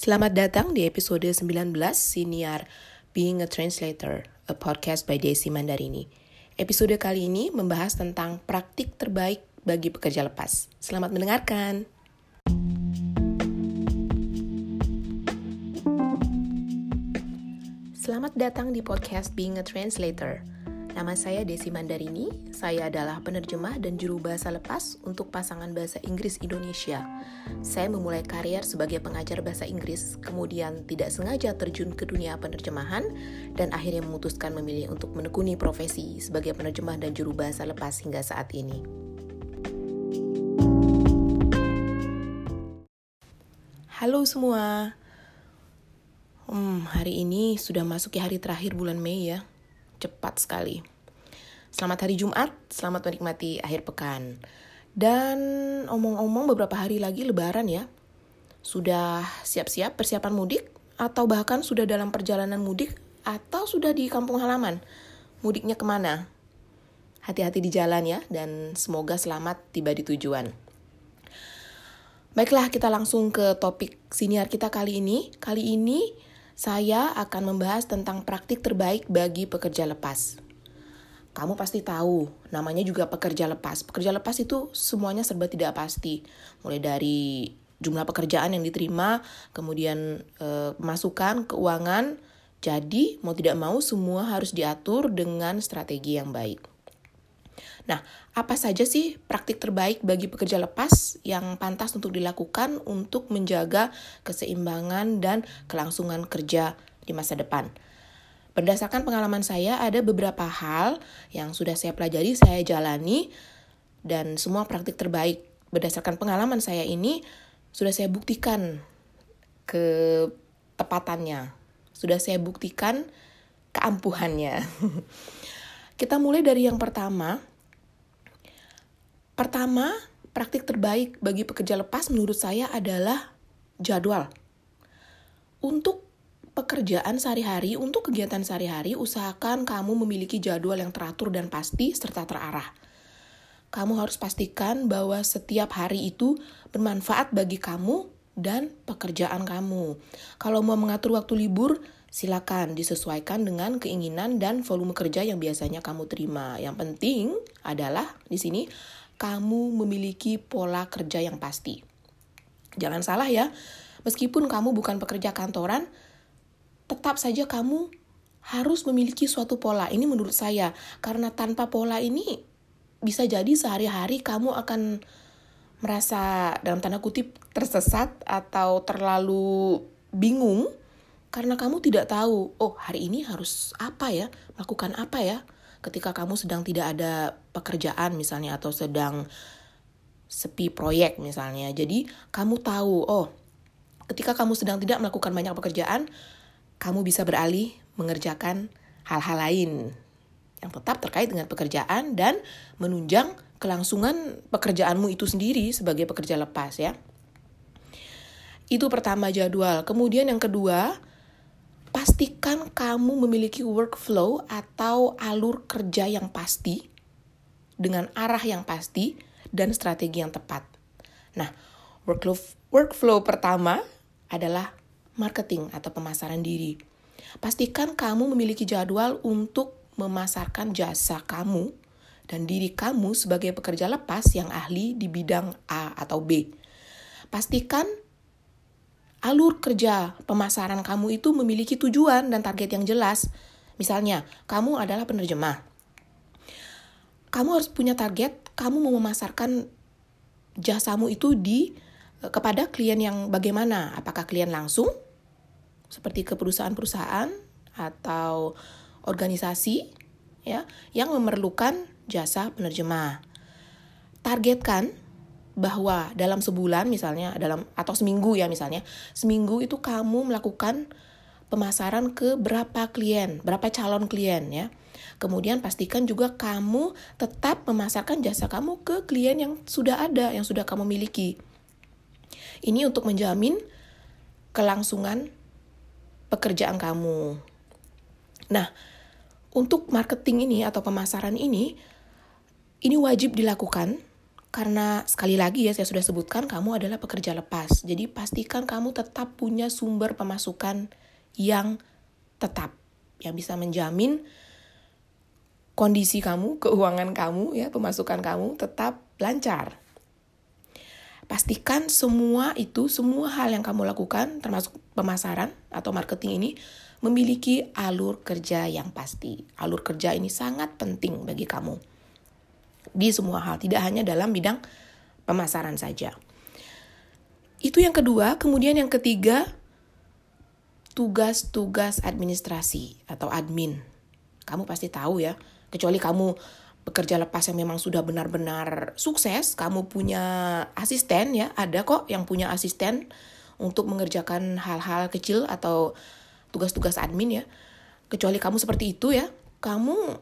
Selamat datang di episode 19 Siniar Being a Translator, a podcast by Desi Mandarini. Episode kali ini membahas tentang praktik terbaik bagi pekerja lepas. Selamat mendengarkan. Selamat datang di podcast Being a Translator. Nama saya Desi Mandarini, saya adalah penerjemah dan juru bahasa lepas untuk pasangan bahasa Inggris Indonesia. Saya memulai karier sebagai pengajar bahasa Inggris, kemudian tidak sengaja terjun ke dunia penerjemahan, dan akhirnya memutuskan memilih untuk menekuni profesi sebagai penerjemah dan juru bahasa lepas hingga saat ini. Halo semua, hmm, hari ini sudah masuk ya hari terakhir bulan Mei ya cepat sekali. Selamat hari Jumat, selamat menikmati akhir pekan. Dan omong-omong beberapa hari lagi lebaran ya. Sudah siap-siap persiapan mudik atau bahkan sudah dalam perjalanan mudik atau sudah di kampung halaman? Mudiknya ke mana? Hati-hati di jalan ya dan semoga selamat tiba di tujuan. Baiklah kita langsung ke topik siniar kita kali ini. Kali ini saya akan membahas tentang praktik terbaik bagi pekerja lepas. Kamu pasti tahu, namanya juga pekerja lepas. Pekerja lepas itu semuanya serba tidak pasti. Mulai dari jumlah pekerjaan yang diterima, kemudian e, masukan, keuangan. Jadi, mau tidak mau semua harus diatur dengan strategi yang baik. Nah, apa saja sih praktik terbaik bagi pekerja lepas yang pantas untuk dilakukan untuk menjaga keseimbangan dan kelangsungan kerja di masa depan? Berdasarkan pengalaman saya, ada beberapa hal yang sudah saya pelajari, saya jalani, dan semua praktik terbaik berdasarkan pengalaman saya ini sudah saya buktikan ketepatannya, sudah saya buktikan keampuhannya. Kita mulai dari yang pertama, Pertama, praktik terbaik bagi pekerja lepas menurut saya adalah jadwal. Untuk pekerjaan sehari-hari, untuk kegiatan sehari-hari, usahakan kamu memiliki jadwal yang teratur dan pasti serta terarah. Kamu harus pastikan bahwa setiap hari itu bermanfaat bagi kamu dan pekerjaan kamu. Kalau mau mengatur waktu libur, silakan disesuaikan dengan keinginan dan volume kerja yang biasanya kamu terima. Yang penting adalah di sini kamu memiliki pola kerja yang pasti. Jangan salah ya, meskipun kamu bukan pekerja kantoran, tetap saja kamu harus memiliki suatu pola. Ini menurut saya, karena tanpa pola ini bisa jadi sehari-hari kamu akan merasa dalam tanda kutip tersesat atau terlalu bingung karena kamu tidak tahu, oh hari ini harus apa ya, melakukan apa ya ketika kamu sedang tidak ada pekerjaan misalnya atau sedang sepi proyek misalnya. Jadi kamu tahu, oh ketika kamu sedang tidak melakukan banyak pekerjaan, kamu bisa beralih mengerjakan hal-hal lain yang tetap terkait dengan pekerjaan dan menunjang kelangsungan pekerjaanmu itu sendiri sebagai pekerja lepas ya. Itu pertama jadwal. Kemudian yang kedua, pastikan kamu memiliki workflow atau alur kerja yang pasti dengan arah yang pasti dan strategi yang tepat. Nah, workflow workflow pertama adalah marketing atau pemasaran diri. Pastikan kamu memiliki jadwal untuk memasarkan jasa kamu dan diri kamu sebagai pekerja lepas yang ahli di bidang A atau B. Pastikan alur kerja pemasaran kamu itu memiliki tujuan dan target yang jelas. Misalnya, kamu adalah penerjemah. Kamu harus punya target, kamu mau memasarkan jasamu itu di eh, kepada klien yang bagaimana? Apakah klien langsung seperti ke perusahaan-perusahaan atau organisasi ya yang memerlukan jasa penerjemah. Targetkan bahwa dalam sebulan misalnya dalam atau seminggu ya misalnya seminggu itu kamu melakukan pemasaran ke berapa klien, berapa calon klien ya. Kemudian pastikan juga kamu tetap memasarkan jasa kamu ke klien yang sudah ada, yang sudah kamu miliki. Ini untuk menjamin kelangsungan pekerjaan kamu. Nah, untuk marketing ini atau pemasaran ini ini wajib dilakukan Karena sekali lagi ya saya sudah sebutkan kamu adalah pekerja lepas. Jadi pastikan kamu tetap punya sumber pemasukan yang tetap yang bisa menjamin kondisi kamu, keuangan kamu ya, pemasukan kamu tetap lancar. Pastikan semua itu, semua hal yang kamu lakukan termasuk pemasaran atau marketing ini memiliki alur kerja yang pasti. Alur kerja ini sangat penting bagi kamu. Di semua hal, tidak hanya dalam bidang pemasaran saja. Itu yang kedua, kemudian yang ketiga, tugas-tugas administrasi atau admin. Kamu pasti tahu ya, kecuali kamu bekerja lepas yang memang sudah benar-benar sukses, kamu punya asisten ya, ada kok yang punya asisten untuk mengerjakan hal-hal kecil atau tugas-tugas admin ya. Kecuali kamu seperti itu ya, kamu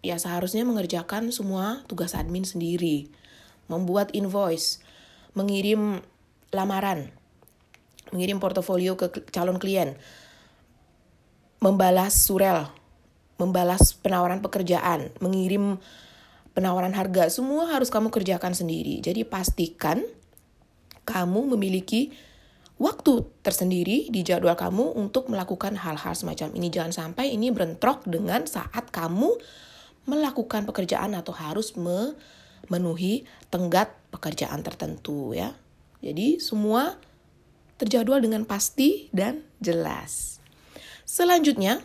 ya seharusnya mengerjakan semua tugas admin sendiri. Membuat invoice, mengirim lamaran, mengirim portofolio ke calon klien, membalas surel, membalas penawaran pekerjaan, mengirim penawaran harga, semua harus kamu kerjakan sendiri. Jadi pastikan kamu memiliki waktu tersendiri di jadwal kamu untuk melakukan hal-hal semacam ini. Jangan sampai ini berentrok dengan saat kamu melakukan pekerjaan atau harus memenuhi tenggat pekerjaan tertentu ya. Jadi semua terjadwal dengan pasti dan jelas. Selanjutnya,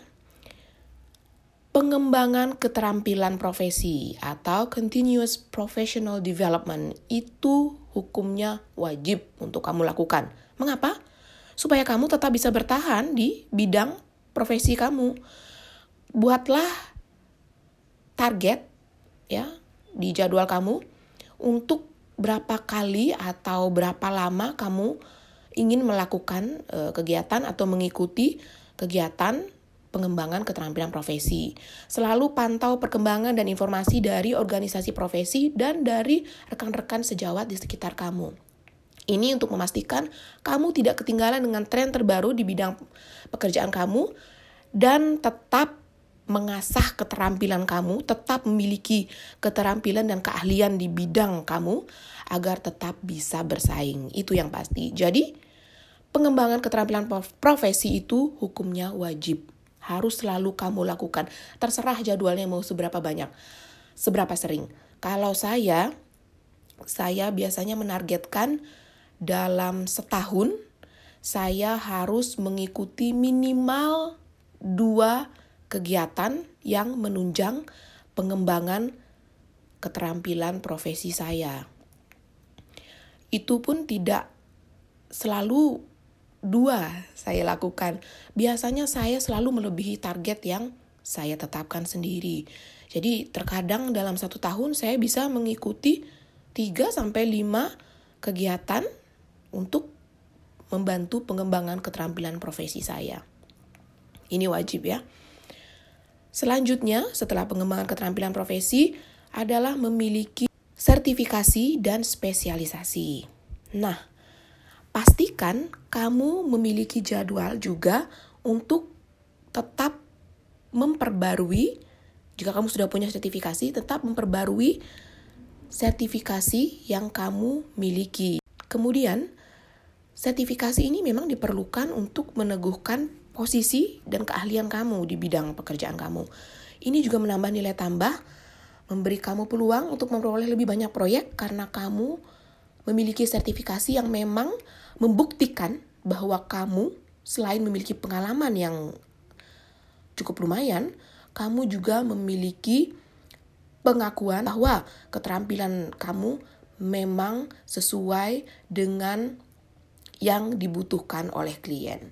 pengembangan keterampilan profesi atau continuous professional development itu hukumnya wajib untuk kamu lakukan Mengapa? Supaya kamu tetap bisa bertahan di bidang profesi kamu. Buatlah target ya di jadwal kamu untuk berapa kali atau berapa lama kamu ingin melakukan e, kegiatan atau mengikuti kegiatan pengembangan keterampilan profesi. Selalu pantau perkembangan dan informasi dari organisasi profesi dan dari rekan-rekan sejawat di sekitar kamu. Ini untuk memastikan kamu tidak ketinggalan dengan tren terbaru di bidang pekerjaan kamu dan tetap mengasah keterampilan kamu, tetap memiliki keterampilan dan keahlian di bidang kamu agar tetap bisa bersaing. Itu yang pasti. Jadi, pengembangan keterampilan profesi itu hukumnya wajib. Harus selalu kamu lakukan. Terserah jadwalnya mau seberapa banyak, seberapa sering. Kalau saya, saya biasanya menargetkan dalam setahun saya harus mengikuti minimal dua kegiatan yang menunjang pengembangan keterampilan profesi saya. Itu pun tidak selalu dua saya lakukan. Biasanya saya selalu melebihi target yang saya tetapkan sendiri. Jadi terkadang dalam satu tahun saya bisa mengikuti 3 sampai 5 kegiatan untuk membantu pengembangan keterampilan profesi saya. Ini wajib ya. Selanjutnya, setelah pengembangan keterampilan profesi adalah memiliki sertifikasi dan spesialisasi. Nah, pastikan kamu memiliki jadwal juga untuk tetap memperbarui jika kamu sudah punya sertifikasi, tetap memperbarui sertifikasi yang kamu miliki. Kemudian, Sertifikasi ini memang diperlukan untuk meneguhkan posisi dan keahlian kamu di bidang pekerjaan kamu. Ini juga menambah nilai tambah, memberi kamu peluang untuk memperoleh lebih banyak proyek karena kamu memiliki sertifikasi yang memang membuktikan bahwa kamu selain memiliki pengalaman yang cukup lumayan, kamu juga memiliki pengakuan bahwa keterampilan kamu memang sesuai dengan yang dibutuhkan oleh klien.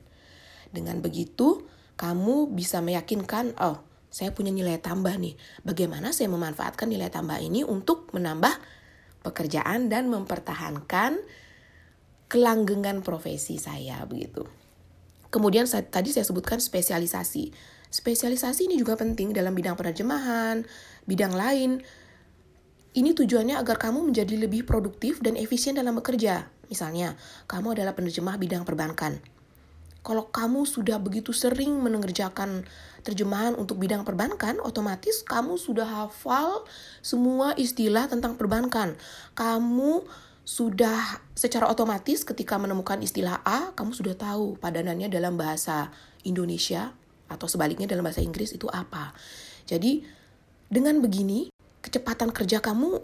Dengan begitu, kamu bisa meyakinkan, oh, saya punya nilai tambah nih. Bagaimana saya memanfaatkan nilai tambah ini untuk menambah pekerjaan dan mempertahankan kelanggengan profesi saya begitu. Kemudian saya, tadi saya sebutkan spesialisasi. Spesialisasi ini juga penting dalam bidang penerjemahan, bidang lain. Ini tujuannya agar kamu menjadi lebih produktif dan efisien dalam bekerja. Misalnya, kamu adalah penerjemah bidang perbankan. Kalau kamu sudah begitu sering mengerjakan terjemahan untuk bidang perbankan, otomatis kamu sudah hafal semua istilah tentang perbankan. Kamu sudah secara otomatis ketika menemukan istilah A, kamu sudah tahu padanannya dalam bahasa Indonesia atau sebaliknya dalam bahasa Inggris itu apa. Jadi, dengan begini, kecepatan kerja kamu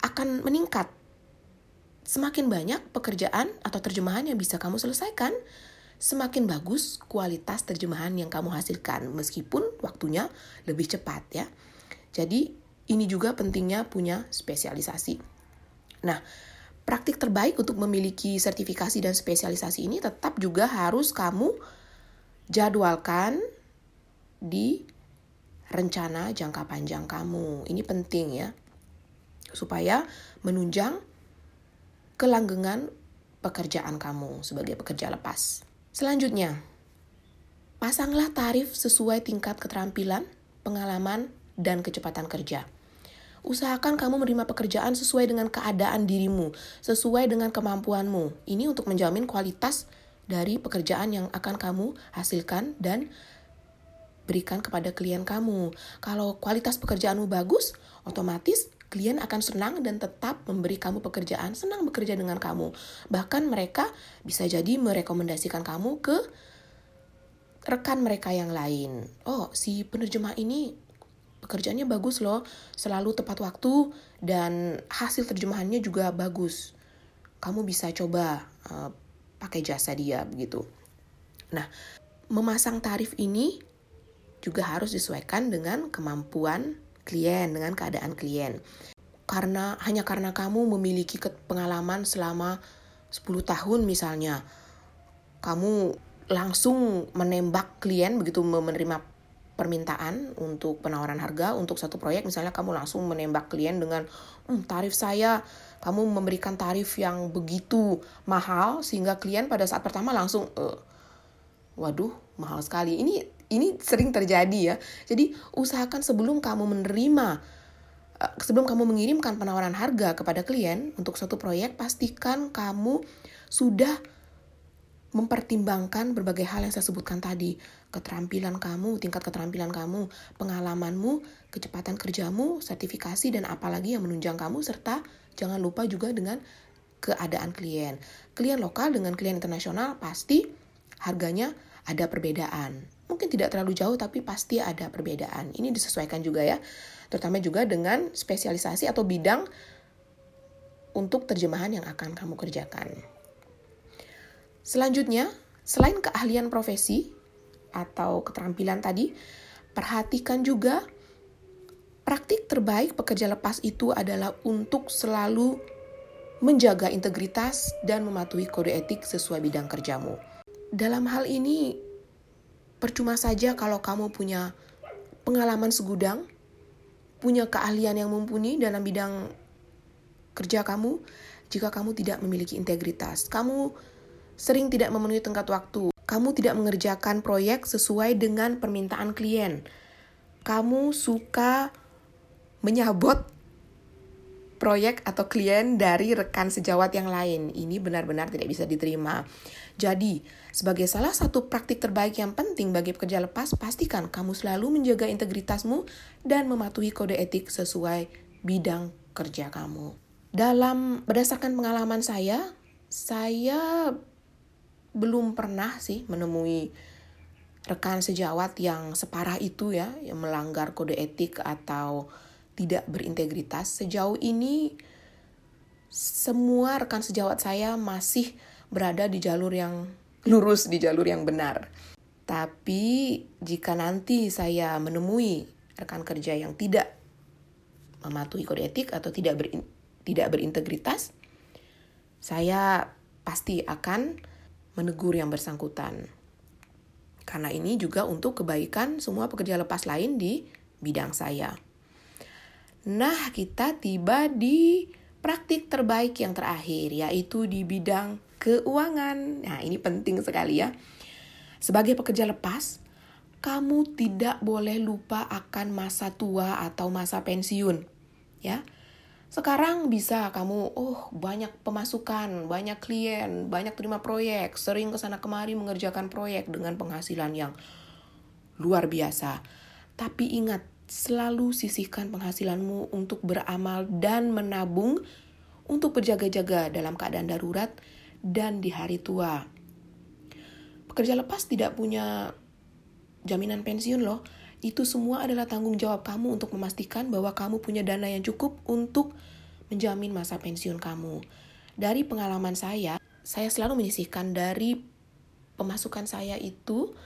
akan meningkat. Semakin banyak pekerjaan atau terjemahan yang bisa kamu selesaikan, semakin bagus kualitas terjemahan yang kamu hasilkan meskipun waktunya lebih cepat ya. Jadi ini juga pentingnya punya spesialisasi. Nah, praktik terbaik untuk memiliki sertifikasi dan spesialisasi ini tetap juga harus kamu jadwalkan di rencana jangka panjang kamu. Ini penting ya. Supaya menunjang kelanggengan pekerjaan kamu sebagai pekerja lepas. Selanjutnya, pasanglah tarif sesuai tingkat keterampilan, pengalaman, dan kecepatan kerja. Usahakan kamu menerima pekerjaan sesuai dengan keadaan dirimu, sesuai dengan kemampuanmu. Ini untuk menjamin kualitas dari pekerjaan yang akan kamu hasilkan dan berikan kepada klien kamu. Kalau kualitas pekerjaanmu bagus, otomatis klien akan senang dan tetap memberi kamu pekerjaan, senang bekerja dengan kamu. Bahkan mereka bisa jadi merekomendasikan kamu ke rekan mereka yang lain. Oh, si penerjemah ini pekerjaannya bagus loh, selalu tepat waktu dan hasil terjemahannya juga bagus. Kamu bisa coba uh, pakai jasa dia begitu. Nah, memasang tarif ini juga harus disesuaikan dengan kemampuan klien, dengan keadaan klien. Karena hanya karena kamu memiliki pengalaman selama 10 tahun misalnya, kamu langsung menembak klien begitu menerima permintaan untuk penawaran harga untuk satu proyek misalnya kamu langsung menembak klien dengan hm, tarif saya kamu memberikan tarif yang begitu mahal sehingga klien pada saat pertama langsung e, waduh mahal sekali ini ini sering terjadi ya. Jadi usahakan sebelum kamu menerima eh, sebelum kamu mengirimkan penawaran harga kepada klien untuk suatu proyek, pastikan kamu sudah mempertimbangkan berbagai hal yang saya sebutkan tadi. Keterampilan kamu, tingkat keterampilan kamu, pengalamanmu, kecepatan kerjamu, sertifikasi, dan apalagi yang menunjang kamu, serta jangan lupa juga dengan keadaan klien. Klien lokal dengan klien internasional pasti harganya ada perbedaan mungkin tidak terlalu jauh tapi pasti ada perbedaan. Ini disesuaikan juga ya, terutama juga dengan spesialisasi atau bidang untuk terjemahan yang akan kamu kerjakan. Selanjutnya, selain keahlian profesi atau keterampilan tadi, perhatikan juga praktik terbaik pekerja lepas itu adalah untuk selalu menjaga integritas dan mematuhi kode etik sesuai bidang kerjamu. Dalam hal ini, Percuma saja kalau kamu punya pengalaman segudang, punya keahlian yang mumpuni dalam bidang kerja kamu, jika kamu tidak memiliki integritas. Kamu sering tidak memenuhi tenggat waktu. Kamu tidak mengerjakan proyek sesuai dengan permintaan klien. Kamu suka menyabot proyek atau klien dari rekan sejawat yang lain. Ini benar-benar tidak bisa diterima. Jadi, sebagai salah satu praktik terbaik yang penting bagi pekerja lepas, pastikan kamu selalu menjaga integritasmu dan mematuhi kode etik sesuai bidang kerja kamu. Dalam berdasarkan pengalaman saya, saya belum pernah sih menemui rekan sejawat yang separah itu ya, yang melanggar kode etik atau tidak berintegritas. Sejauh ini semua rekan sejawat saya masih berada di jalur yang lurus, di jalur yang benar. Tapi jika nanti saya menemui rekan kerja yang tidak mematuhi kode etik atau tidak berin, tidak berintegritas, saya pasti akan menegur yang bersangkutan. Karena ini juga untuk kebaikan semua pekerja lepas lain di bidang saya. Nah, kita tiba di praktik terbaik yang terakhir, yaitu di bidang keuangan. Nah, ini penting sekali ya. Sebagai pekerja lepas, kamu tidak boleh lupa akan masa tua atau masa pensiun. Ya. Sekarang bisa kamu, oh banyak pemasukan, banyak klien, banyak terima proyek, sering ke sana kemari mengerjakan proyek dengan penghasilan yang luar biasa. Tapi ingat, selalu sisihkan penghasilanmu untuk beramal dan menabung untuk berjaga-jaga dalam keadaan darurat dan di hari tua. Pekerja lepas tidak punya jaminan pensiun loh. Itu semua adalah tanggung jawab kamu untuk memastikan bahwa kamu punya dana yang cukup untuk menjamin masa pensiun kamu. Dari pengalaman saya, saya selalu menyisihkan dari pemasukan saya itu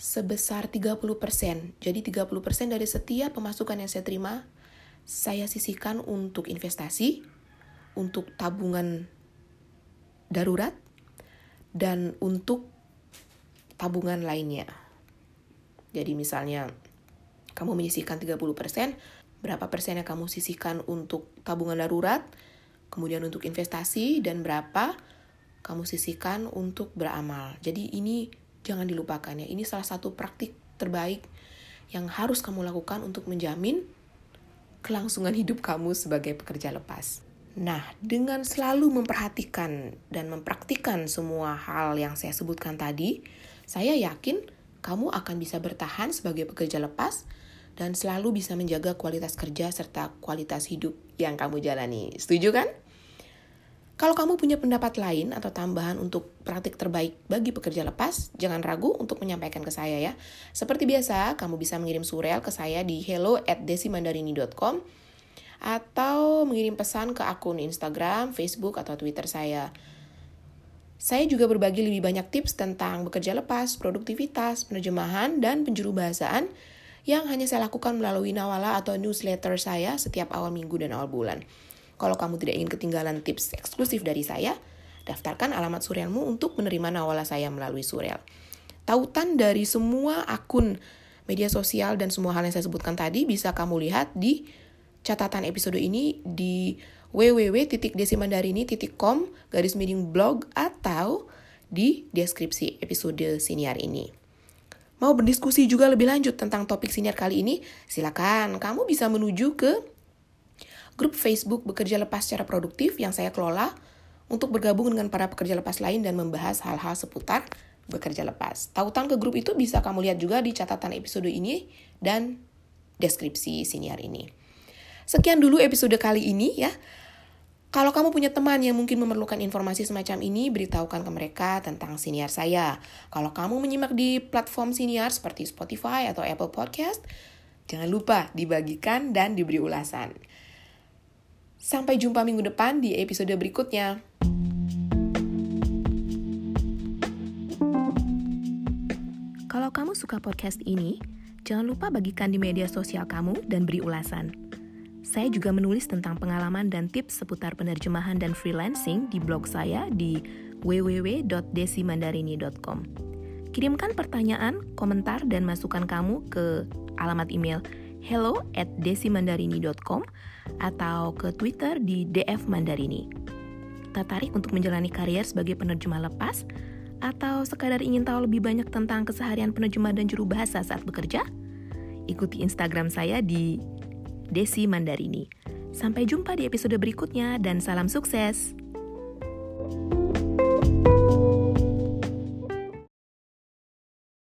sebesar 30%. Jadi 30% dari setiap pemasukan yang saya terima, saya sisihkan untuk investasi, untuk tabungan darurat, dan untuk tabungan lainnya. Jadi misalnya kamu menyisihkan 30%, berapa persen yang kamu sisihkan untuk tabungan darurat, kemudian untuk investasi, dan berapa kamu sisihkan untuk beramal. Jadi ini jangan dilupakan ya. Ini salah satu praktik terbaik yang harus kamu lakukan untuk menjamin kelangsungan hidup kamu sebagai pekerja lepas. Nah, dengan selalu memperhatikan dan mempraktikkan semua hal yang saya sebutkan tadi, saya yakin kamu akan bisa bertahan sebagai pekerja lepas dan selalu bisa menjaga kualitas kerja serta kualitas hidup yang kamu jalani. Setuju kan? Kalau kamu punya pendapat lain atau tambahan untuk praktik terbaik bagi pekerja lepas, jangan ragu untuk menyampaikan ke saya ya. Seperti biasa, kamu bisa mengirim surel ke saya di hello at desimandarini.com atau mengirim pesan ke akun Instagram, Facebook, atau Twitter saya. Saya juga berbagi lebih banyak tips tentang bekerja lepas, produktivitas, penerjemahan, dan penjuru bahasaan yang hanya saya lakukan melalui Nawala atau newsletter saya setiap awal minggu dan awal bulan. Kalau kamu tidak ingin ketinggalan tips eksklusif dari saya, daftarkan alamat surelmu untuk menerima nawala saya melalui surel. Tautan dari semua akun media sosial dan semua hal yang saya sebutkan tadi bisa kamu lihat di catatan episode ini di www.desimandarini.com garis miring blog atau di deskripsi episode siniar ini. Mau berdiskusi juga lebih lanjut tentang topik siniar kali ini? Silakan, kamu bisa menuju ke grup Facebook Bekerja Lepas Secara Produktif yang saya kelola untuk bergabung dengan para pekerja lepas lain dan membahas hal-hal seputar bekerja lepas. Tautan ke grup itu bisa kamu lihat juga di catatan episode ini dan deskripsi siniar ini. Sekian dulu episode kali ini ya. Kalau kamu punya teman yang mungkin memerlukan informasi semacam ini, beritahukan ke mereka tentang siniar saya. Kalau kamu menyimak di platform siniar seperti Spotify atau Apple Podcast, jangan lupa dibagikan dan diberi ulasan. Sampai jumpa minggu depan di episode berikutnya. Kalau kamu suka podcast ini, jangan lupa bagikan di media sosial kamu dan beri ulasan. Saya juga menulis tentang pengalaman dan tips seputar penerjemahan dan freelancing di blog saya di www.desimandarini.com. Kirimkan pertanyaan, komentar, dan masukan kamu ke alamat email hello at desimandarini.com atau ke Twitter di DF Mandarini. Tertarik untuk menjalani karier sebagai penerjemah lepas? Atau sekadar ingin tahu lebih banyak tentang keseharian penerjemah dan juru bahasa saat bekerja? Ikuti Instagram saya di Desi Mandarini. Sampai jumpa di episode berikutnya dan salam sukses! thank you